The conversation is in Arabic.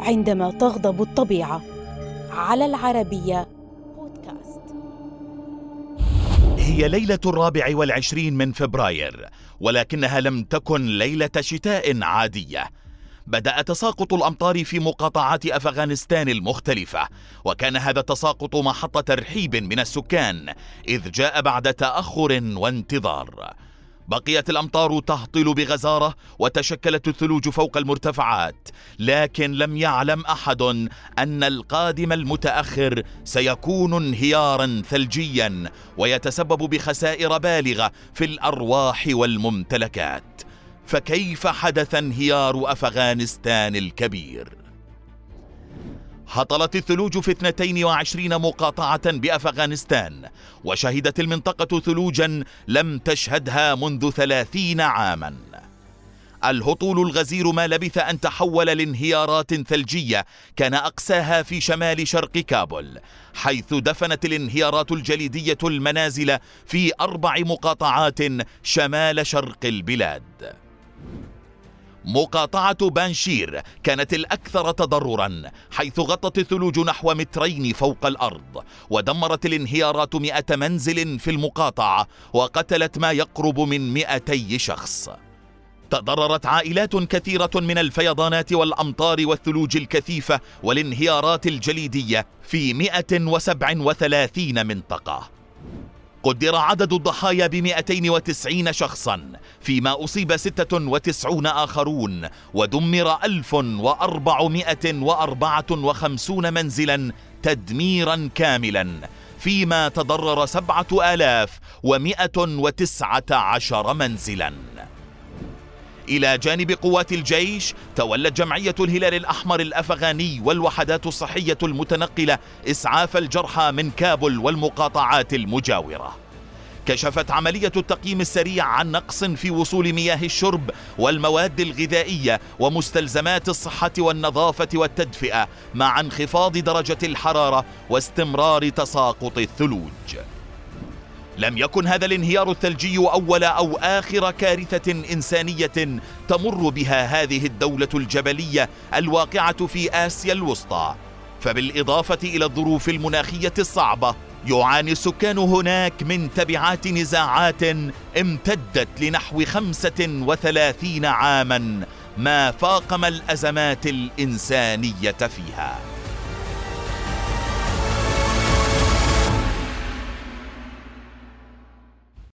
عندما تغضب الطبيعة. على العربية. بودكاست. هي ليلة الرابع والعشرين من فبراير ولكنها لم تكن ليلة شتاء عادية. بدأ تساقط الأمطار في مقاطعات أفغانستان المختلفة وكان هذا التساقط محط ترحيب من السكان إذ جاء بعد تأخر وانتظار. بقيت الأمطار تهطل بغزارة وتشكلت الثلوج فوق المرتفعات لكن لم يعلم أحد أن القادم المتأخر سيكون انهيارا ثلجيا ويتسبب بخسائر بالغة في الأرواح والممتلكات. فكيف حدث انهيار أفغانستان الكبير؟ هطلت الثلوج في 22 مقاطعة بأفغانستان وشهدت المنطقة ثلوجا لم تشهدها منذ 30 عاما. الهطول الغزير ما لبث أن تحول لانهيارات ثلجية كان أقساها في شمال شرق كابول حيث دفنت الانهيارات الجليدية المنازل في أربع مقاطعات شمال شرق البلاد. مقاطعة بانشير كانت الأكثر تضررا حيث غطت الثلوج نحو مترين فوق الأرض ودمرت الانهيارات مئة منزل في المقاطعة وقتلت ما يقرب من مئتي شخص. تضررت عائلات كثيرة من الفيضانات والأمطار والثلوج الكثيفة والانهيارات الجليدية في 137 منطقة. قدر عدد الضحايا ب 290 شخصا فيما أصيب 96 آخرون ودمر 1454 منزلا تدميرا كاملا فيما تضرر 7119 منزلا. إلى جانب قوات الجيش تولت جمعية الهلال الأحمر الأفغاني والوحدات الصحية المتنقلة إسعاف الجرحى من كابل والمقاطعات المجاورة. كشفت عملية التقييم السريع عن نقص في وصول مياه الشرب والمواد الغذائية ومستلزمات الصحة والنظافة والتدفئة مع انخفاض درجة الحرارة واستمرار تساقط الثلوج. لم يكن هذا الانهيار الثلجي أول أو آخر كارثة إنسانية تمر بها هذه الدولة الجبلية الواقعة في آسيا الوسطى. فبالإضافة إلى الظروف المناخية الصعبة يعاني السكان هناك من تبعات نزاعات امتدت لنحو خمسة وثلاثين عاما ما فاقم الأزمات الإنسانية فيها.